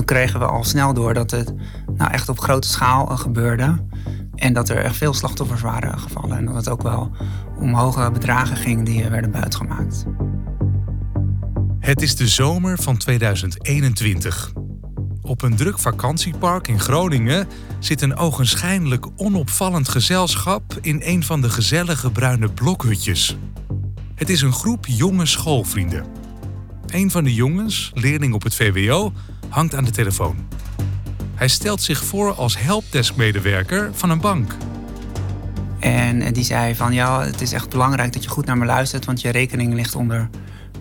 toen kregen we al snel door dat het nou echt op grote schaal gebeurde. En dat er echt veel slachtoffers waren gevallen. En dat het ook wel om hoge bedragen ging die werden buitgemaakt. Het is de zomer van 2021. Op een druk vakantiepark in Groningen zit een ogenschijnlijk onopvallend gezelschap in een van de gezellige bruine blokhutjes. Het is een groep jonge schoolvrienden. Een van de jongens, leerling op het VWO, hangt aan de telefoon. Hij stelt zich voor als helpdeskmedewerker van een bank. En die zei van ja, het is echt belangrijk dat je goed naar me luistert, want je rekening ligt onder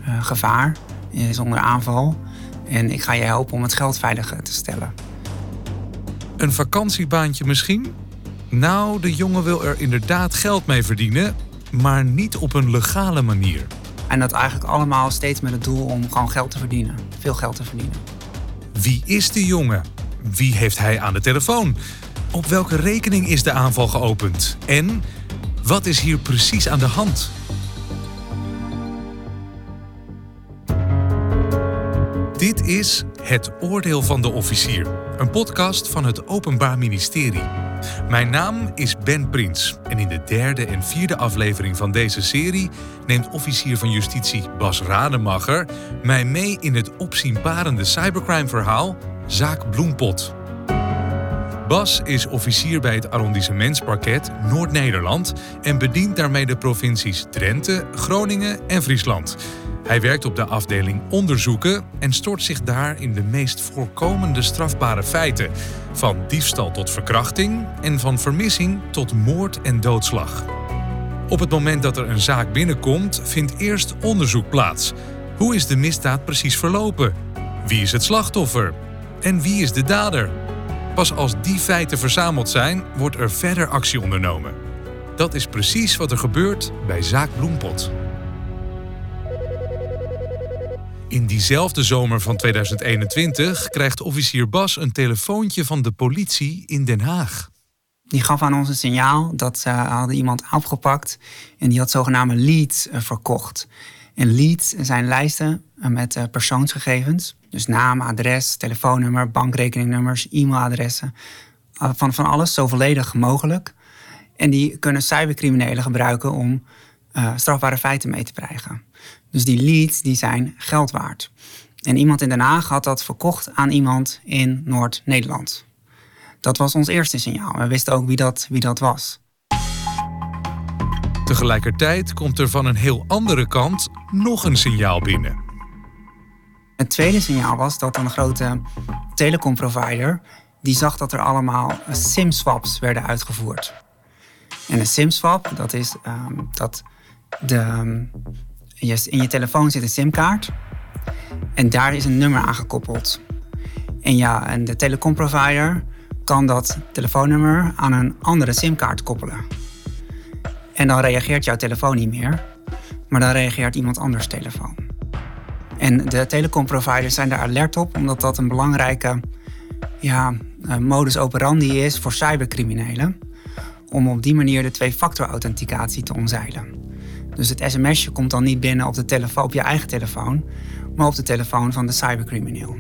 uh, gevaar, is onder aanval. En ik ga je helpen om het geld veilig te stellen. Een vakantiebaantje misschien? Nou, de jongen wil er inderdaad geld mee verdienen, maar niet op een legale manier. En dat eigenlijk allemaal steeds met het doel om gewoon geld te verdienen. Veel geld te verdienen. Wie is die jongen? Wie heeft hij aan de telefoon? Op welke rekening is de aanval geopend? En wat is hier precies aan de hand? Dit is Het Oordeel van de Officier, een podcast van het Openbaar Ministerie. Mijn naam is Ben Prins en in de derde en vierde aflevering van deze serie neemt officier van justitie Bas Rademacher mij mee in het opzienbarende cybercrime-verhaal Zaak Bloempot. Bas is officier bij het arrondissementsparket Noord-Nederland en bedient daarmee de provincies Drenthe, Groningen en Friesland. Hij werkt op de afdeling onderzoeken en stort zich daar in de meest voorkomende strafbare feiten, van diefstal tot verkrachting en van vermissing tot moord en doodslag. Op het moment dat er een zaak binnenkomt, vindt eerst onderzoek plaats. Hoe is de misdaad precies verlopen? Wie is het slachtoffer? En wie is de dader? Pas als die feiten verzameld zijn, wordt er verder actie ondernomen. Dat is precies wat er gebeurt bij Zaak Bloempot. In diezelfde zomer van 2021 krijgt officier Bas een telefoontje van de politie in Den Haag. Die gaf aan ons een signaal dat ze hadden iemand afgepakt en die had zogenaamde leads eh, verkocht. En leads zijn lijsten met eh, persoonsgegevens. Dus naam, adres, telefoonnummer, bankrekeningnummers, e-mailadressen. Van, van alles, zo volledig mogelijk. En die kunnen cybercriminelen gebruiken om strafbare feiten mee te krijgen. Dus die leads die zijn geld waard. En iemand in Den Haag had dat verkocht aan iemand in Noord-Nederland. Dat was ons eerste signaal. We wisten ook wie dat, wie dat was. Tegelijkertijd komt er van een heel andere kant nog een signaal binnen. Het tweede signaal was dat een grote telecomprovider die zag dat er allemaal SIM-swaps werden uitgevoerd. En een SIM-swap, dat is ehm, dat de, in je telefoon zit een simkaart. En daar is een nummer aan gekoppeld. En ja, en de telecomprovider kan dat telefoonnummer aan een andere simkaart koppelen. En dan reageert jouw telefoon niet meer, maar dan reageert iemand anders telefoon. En de telecomproviders zijn daar alert op, omdat dat een belangrijke ja, eh, modus operandi is voor cybercriminelen. Om op die manier de twee-factor authenticatie te omzeilen. Dus het sms'je komt dan niet binnen op, de telefoon, op je eigen telefoon, maar op de telefoon van de cybercrimineel.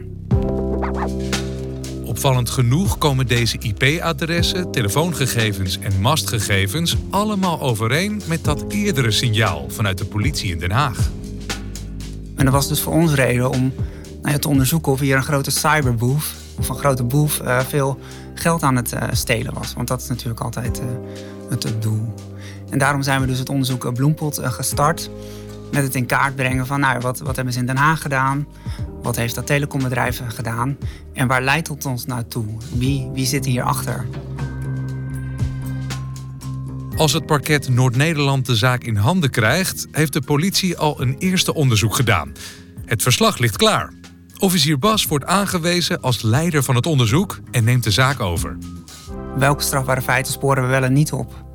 Opvallend genoeg komen deze IP-adressen, telefoongegevens en mastgegevens allemaal overeen met dat eerdere signaal vanuit de politie in Den Haag. En dat was dus voor ons reden om nou ja, te onderzoeken of hier een grote cyberboef of een grote boef uh, veel geld aan het uh, stelen was. Want dat is natuurlijk altijd uh, het, het doel. En daarom zijn we dus het onderzoek Bloempot eh, gestart. Met het in kaart brengen van nou, wat, wat hebben ze in Den Haag gedaan? Wat heeft dat telecombedrijf gedaan? En waar leidt het ons naartoe? Wie, wie zit hierachter? Als het parket Noord-Nederland de zaak in handen krijgt, heeft de politie al een eerste onderzoek gedaan. Het verslag ligt klaar. Officier Bas wordt aangewezen als leider van het onderzoek en neemt de zaak over. Welke strafbare feiten sporen we wel en niet op?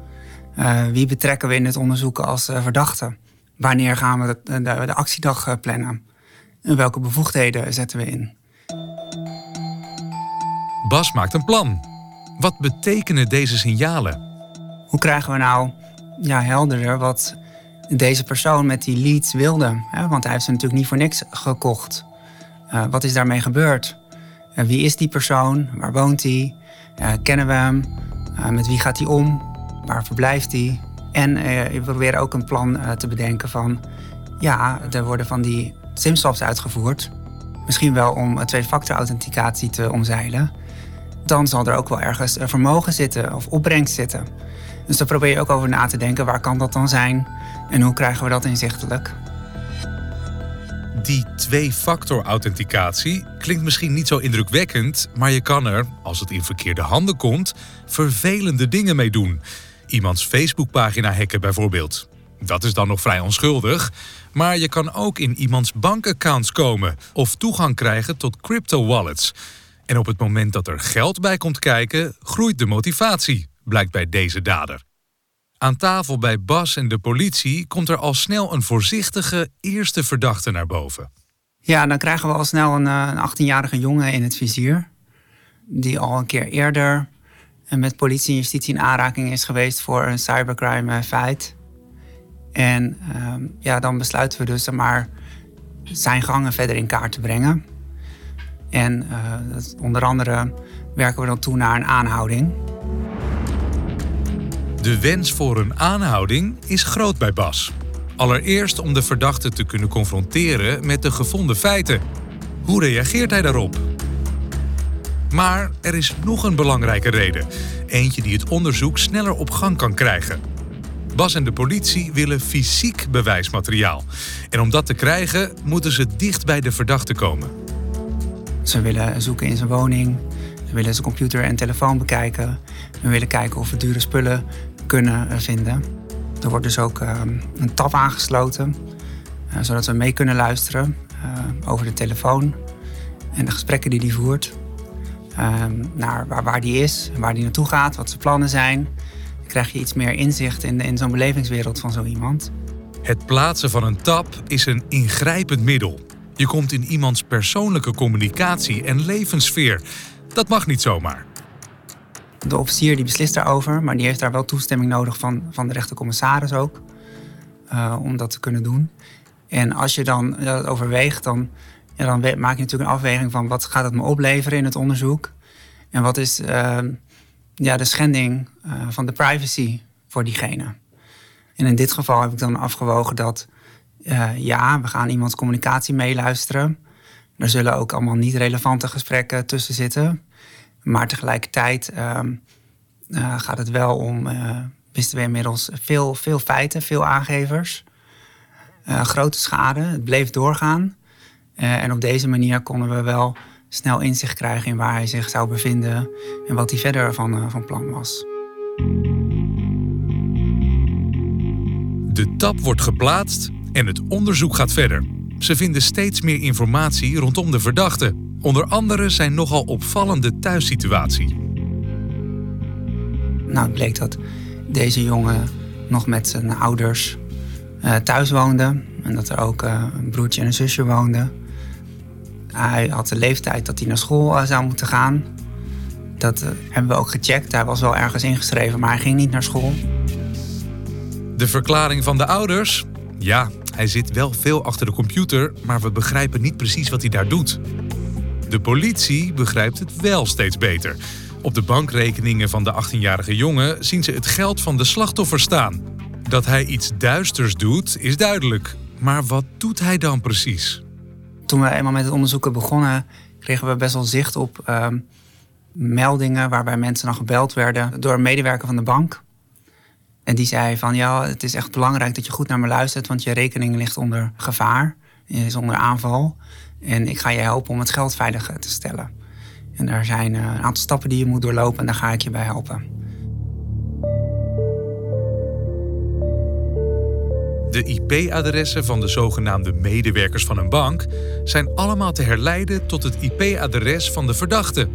Uh, wie betrekken we in het onderzoek als uh, verdachte? Wanneer gaan we de, de, de actiedag uh, plannen? En welke bevoegdheden zetten we in? Bas maakt een plan. Wat betekenen deze signalen? Hoe krijgen we nou ja, helderder wat deze persoon met die leads wilde? Hè? Want hij heeft ze natuurlijk niet voor niks gekocht. wat is daarmee gebeurd? wie is die persoon? Waar woont hij? kennen we hem? met wie gaat hij om? Waar verblijft hij? En we proberen ook een plan te bedenken van... ja, er worden van die SIM-swaps uitgevoerd. Misschien wel om twee-factor authenticatie te omzeilen. Dan zal er ook wel ergens vermogen zitten of opbrengst zitten. Dus daar probeer je ook over na te denken. Waar kan dat dan zijn? En hoe krijgen we dat inzichtelijk? Die twee-factor authenticatie klinkt misschien niet zo indrukwekkend, maar je kan er, als het in verkeerde handen komt, vervelende dingen mee doen. Iemands Facebookpagina hacken bijvoorbeeld. Dat is dan nog vrij onschuldig, maar je kan ook in iemands bankaccounts komen of toegang krijgen tot crypto-wallets. En op het moment dat er geld bij komt kijken, groeit de motivatie, blijkt bij deze dader. Aan tafel bij Bas en de politie komt er al snel een voorzichtige eerste verdachte naar boven. Ja, dan krijgen we al snel een, eh, een 18-jarige jongen in het vizier. Die al een keer eerder met politie en justitie in aanraking is geweest voor een cybercrime feit. En ehm, ja, dan besluiten we dus maar zijn gangen verder in kaart te brengen. En onder andere werken we dan toe naar een aanhouding. De wens voor een aanhouding is groot bij Bas. Allereerst om de verdachte te kunnen confronteren met de gevonden feiten. Hoe reageert hij daarop? Maar er is nog een belangrijke reden. Eentje die het onderzoek sneller op gang kan krijgen. Bas en de politie willen fysiek bewijsmateriaal. En om dat te krijgen, moeten ze dicht bij de verdachte komen. Ze willen zoeken in zijn woning. Ze willen zijn computer en telefoon bekijken. We willen kijken of we dure spullen kunnen vinden. Er wordt dus ook ehm, een tab aangesloten, uh, zodat we mee kunnen luisteren uh, over de telefoon en de gesprekken die hij voert. Ehm, naar waar, waar die is, waar die naartoe gaat, wat zijn plannen zijn krijg je iets meer inzicht in, in zo'n belevingswereld van zo iemand. Het plaatsen van een tab is een ingrijpend middel. Je komt in iemands persoonlijke communicatie en levenssfeer. Dat mag niet zomaar. De officier die beslist daarover, maar die heeft daar wel toestemming nodig van, van de rechtercommissaris ook. Uh, om dat te kunnen doen. En als je dan dat overweegt, dan, ja, dan maak je natuurlijk een afweging van wat gaat het me opleveren in het onderzoek. En wat is uh, ja, de schending uh, van de privacy voor diegene. En in dit geval heb ik dan afgewogen dat ja, we gaan iemands communicatie meeluisteren. Er zullen ook allemaal niet relevante gesprekken tussen zitten. Maar tegelijkertijd uh, gaat het wel om, wisten we inmiddels, veel, veel feiten, veel aangevers. grote schade, het bleef doorgaan. en op deze manier konden we wel snel inzicht krijgen in waar hij zich zou bevinden en wat hij verder van, van plan was. De tap wordt geplaatst en het onderzoek gaat verder. Ze vinden steeds meer informatie rondom de verdachte. Onder andere zijn nogal opvallende thuissituatie. Nou, het bleek dat deze jongen nog met zijn ouders uh, thuis woonde. En dat er ook uh, een broertje en een zusje woonden. Hij had de leeftijd dat hij naar school eh, zou moeten gaan. Dat eh, hebben we ook gecheckt. Hij was wel ergens ingeschreven, maar hij ging niet naar school. De verklaring van de ouders? Ja, hij zit wel veel achter de computer, maar we begrijpen niet precies wat hij daar doet. De politie begrijpt het wel steeds beter. Op de bankrekeningen van de 18-jarige jongen zien ze het geld van de slachtoffer staan. Dat hij iets duisters doet, is duidelijk. Maar wat doet hij dan precies? Toen we eenmaal met het onderzoeken begonnen, kregen we best wel zicht op ehm, meldingen waarbij mensen dan gebeld werden door een medewerker van de bank. En die zei van ja, het is echt belangrijk dat je goed naar me luistert, want je rekening ligt onder gevaar, is onder aanval. En ik ga je helpen om het geld veilig te stellen. En er zijn eh, een aantal stappen die je moet doorlopen en daar ga ik je bij helpen. De IP-adressen van de zogenaamde medewerkers van een bank zijn allemaal te herleiden tot het IP-adres van de verdachte.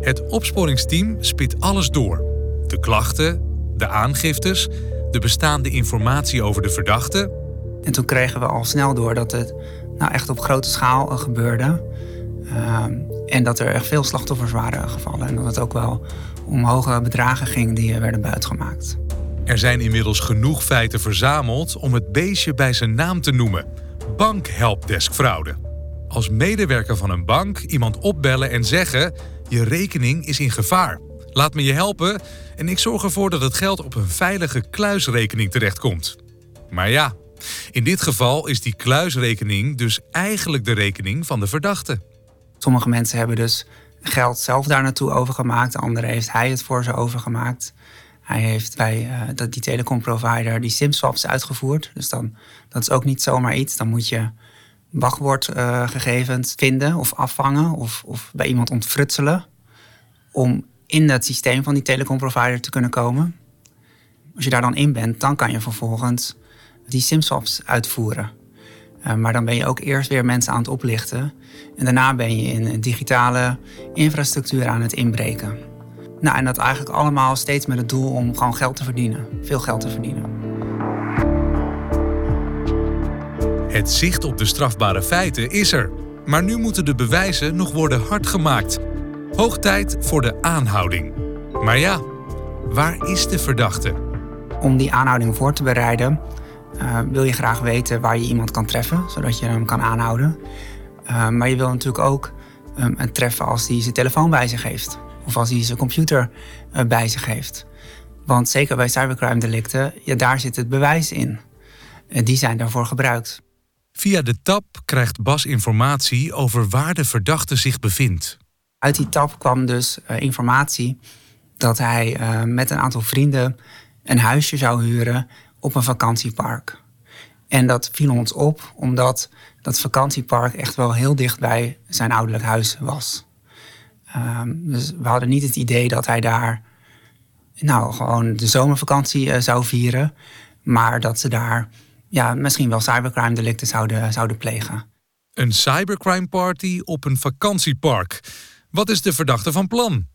Het opsporingsteam spit alles door: de klachten, de aangiftes, de bestaande informatie over de verdachte. En toen kregen we al snel door dat het nou echt op grote schaal eh, gebeurde. Ehm, en dat er echt veel slachtoffers waren gevallen. En dat het ook wel om hoge bedragen ging die werden buitgemaakt. Er zijn inmiddels genoeg feiten verzameld om het beestje bij zijn naam te noemen: bankhelpdeskfraude. als medewerker van een bank iemand opbellen en zeggen: Je rekening is in gevaar. Laat me je helpen en ik zorg ervoor dat het geld op een veilige kluisrekening terechtkomt. Maar ja, in dit geval is die kluisrekening dus eigenlijk de rekening van de verdachte. Sommige mensen hebben dus geld zelf daar naartoe overgemaakt. Anderen heeft hij het voor ze overgemaakt. Hij heeft bij uh, die telecomprovider die SIM-swaps uitgevoerd. Dus dan, dat is ook niet zomaar iets. Dan moet je wachtwoordgegevens vinden of afvangen of, of bij iemand ontfrutselen. Om in het systeem van die telecomprovider te kunnen komen. Als je daar dan in bent, dan kan je vervolgens die SIM-swaps uitvoeren. Uh, maar dan ben je ook eerst weer mensen aan het oplichten. En daarna ben je in digitale infrastructuur aan het inbreken. Nou, en dat eigenlijk allemaal steeds met het doel om gewoon geld te verdienen. Veel geld te verdienen. Het zicht op de strafbare feiten is er. Maar nu moeten de bewijzen nog worden hard gemaakt. Hoog tijd voor de aanhouding. Maar ja, waar is de verdachte? Om die aanhouding voor te bereiden, uh, wil je graag weten waar je iemand kan treffen, zodat je hem kan aanhouden. Uh, maar je wil natuurlijk ook um, een treffen als hij zijn telefoon bij zich heeft. Of als hij zijn computer uh, bij zich heeft. Want zeker bij cybercrime delicten, ja, daar zit het bewijs in. En die zijn daarvoor gebruikt. Via de tab krijgt Bas informatie over waar de verdachte zich bevindt. Uit die tab kwam dus informatie dat hij met een aantal vrienden een huisje zou huren op een vakantiepark. En dat viel ons op omdat dat vakantiepark echt wel heel dicht bij zijn ouderlijk huis was. Um, dus we hadden niet het idee dat hij daar nou, gewoon de zomervakantie uh, zou vieren. Maar dat ze daar ja, misschien wel cybercrime delicten zouden, zouden plegen. Een cybercrime party op een vakantiepark. Wat is de verdachte van plan?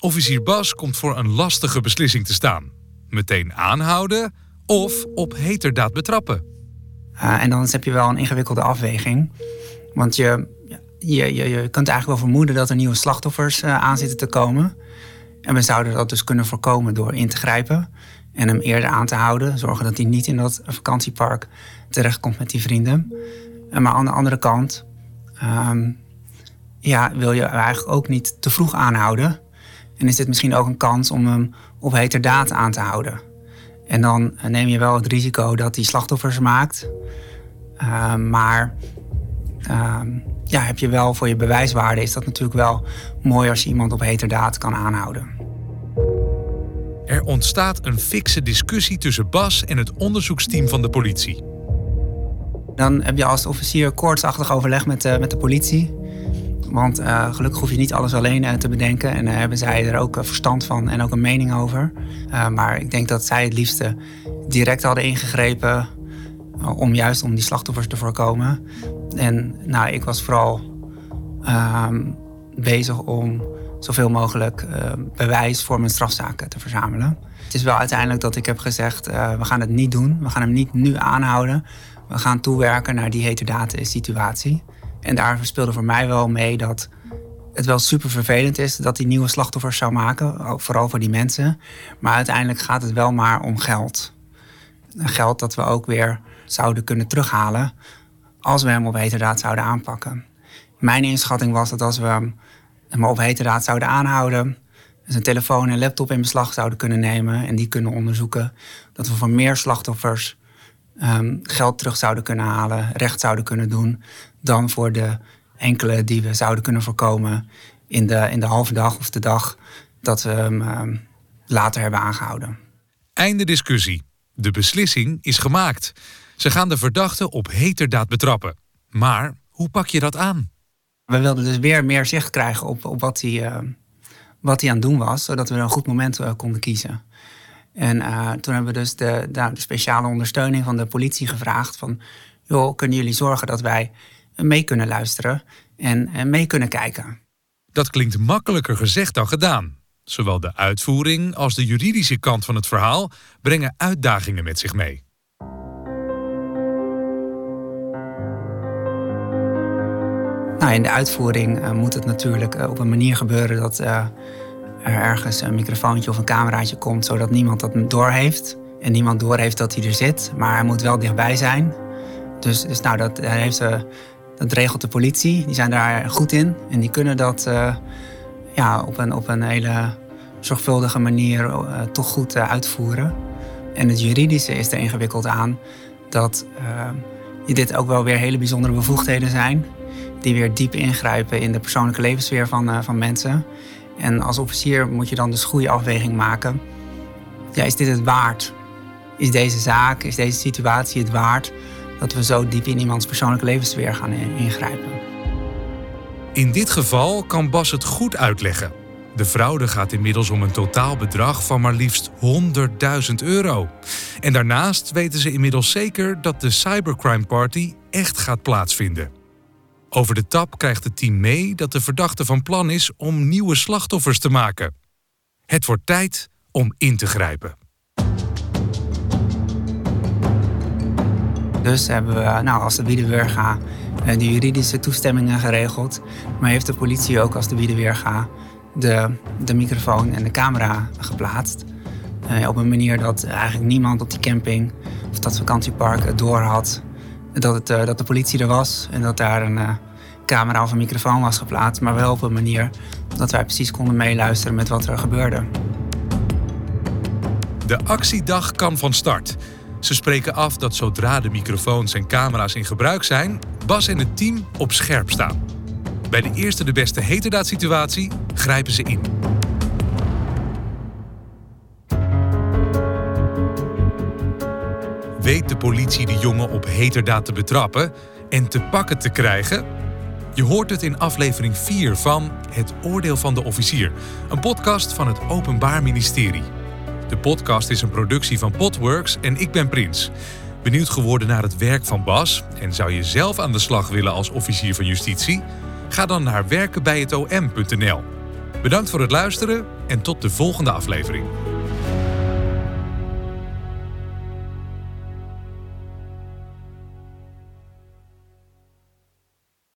Officier Bas komt voor een lastige beslissing te staan. Meteen aanhouden of op heterdaad betrappen. Uh, en dan heb je wel een ingewikkelde afweging. Want je, je, je, je kunt eigenlijk wel vermoeden dat er nieuwe slachtoffers uh, aan zitten te komen. En we zouden dat dus kunnen voorkomen door in te grijpen en hem eerder aan te houden. Zorgen dat hij niet in dat vakantiepark terechtkomt met die vrienden. Maar aan de andere kant um, ja, wil je eigenlijk ook niet te vroeg aanhouden. En is dit misschien ook een kans om hem op heterdaad aan te houden. En dan neem je wel het risico dat hij slachtoffers maakt. Uh, maar uh, ja, heb je wel voor je bewijswaarde is dat natuurlijk wel mooi als je iemand op heterdaad kan aanhouden. Er ontstaat een fikse discussie tussen Bas en het onderzoeksteam van de politie. Dan heb je als officier koortsachtig overleg met, uh, met de politie. Want uh, gelukkig hoef je niet alles alleen uh, te bedenken. En uh, hebben zij er ook verstand van en ook een mening over. maar ik denk dat zij het liefste direct hadden ingegrepen. om juist om die slachtoffers te voorkomen. En nou, ik was vooral ehm, bezig om zoveel mogelijk bewijs voor mijn strafzaken te verzamelen. Het is wel uiteindelijk dat ik heb gezegd: we gaan het niet doen. We gaan hem niet nu aanhouden. We gaan toewerken naar die heterdaad situatie. En daar speelde voor mij wel mee dat het wel super vervelend is dat hij nieuwe slachtoffers zou maken, vooral voor die mensen. Maar uiteindelijk gaat het wel maar om geld. Geld dat we ook weer zouden kunnen terughalen als we hem op heterdaad zouden aanpakken. Mijn inschatting was dat als we hem op heterdaad zouden aanhouden, zijn telefoon en laptop in beslag zouden kunnen nemen en die kunnen onderzoeken, dat we voor meer slachtoffers um, geld terug zouden kunnen halen, recht zouden kunnen doen, dan voor de enkele die we zouden kunnen voorkomen in de, in de halve dag of de dag dat we hem uh, later hebben aangehouden. Einde discussie. De beslissing is gemaakt. Ze gaan de verdachte op heterdaad betrappen. Maar hoe pak je dat aan? We wilden dus weer meer zicht krijgen op, op wat, hij, uh, wat hij aan het doen was, zodat we een goed moment uh, konden kiezen. En uh, toen hebben we dus de, de, de, speciale ondersteuning van de politie gevraagd van... joh, kunnen jullie zorgen dat wij mee kunnen luisteren en, en mee kunnen kijken? Dat klinkt makkelijker gezegd dan gedaan. Zowel de uitvoering als de juridische kant van het verhaal brengen uitdagingen met zich mee. Nou, in de uitvoering uh, moet het natuurlijk uh, op een manier gebeuren dat uh, er ergens een microfoontje of een cameraatje komt, zodat niemand dat doorheeft. En niemand doorheeft dat hij er zit, maar hij moet wel dichtbij zijn. Dus, dus nou, dat, daar heeft, uh, Dat regelt de politie. Die zijn daar goed in. En die kunnen dat uh, ja, op, een, op een hele zorgvuldige manier uh, toch goed uh, uitvoeren. En het juridische is er ingewikkeld aan dat dit ook wel weer hele bijzondere bevoegdheden zijn. Die weer diep ingrijpen in de persoonlijke levenssfeer van, van mensen. En als officier moet je dan dus goede afweging maken. Ja, is dit het waard? Is deze zaak, is deze situatie het waard dat we zo diep in iemands persoonlijke levenssfeer gaan ingrijpen? In dit geval kan Bas het goed uitleggen. De fraude gaat inmiddels om een totaalbedrag van maar liefst 100.000 euro. En daarnaast weten ze inmiddels zeker dat de cybercrime party echt gaat plaatsvinden. Over de tap krijgt het team mee dat de verdachte van plan is om nieuwe slachtoffers te maken. Het wordt tijd om in te grijpen. Dus hebben we, nou, als de Wiedeweerga eh, de juridische toestemmingen geregeld. Maar heeft de politie ook als de Wiedeweerga de, de microfoon en de camera geplaatst. Uh, op een manier dat eigenlijk niemand op die camping of dat vakantiepark het door had dat, het, dat de politie er was en dat daar een camera of een microfoon was geplaatst. Maar wel op een manier dat wij precies konden meeluisteren met wat er gebeurde. De actiedag kan van start. Ze spreken af dat zodra de microfoons en camera's in gebruik zijn, Bas en het team op scherp staan. Bij de eerste de beste heterdaad-situatie grijpen ze in. Weet de politie de jongen op heterdaad te betrappen en te pakken te krijgen? Je hoort het in aflevering 4 van Het Oordeel van de Officier, een podcast van het Openbaar Ministerie. De podcast is een productie van Podworks en ik ben Prins. Benieuwd geworden naar het werk van Bas en zou je zelf aan de slag willen als officier van justitie? Ga dan naar werkenbijhetom.nl. Bedankt voor het luisteren en tot de volgende aflevering.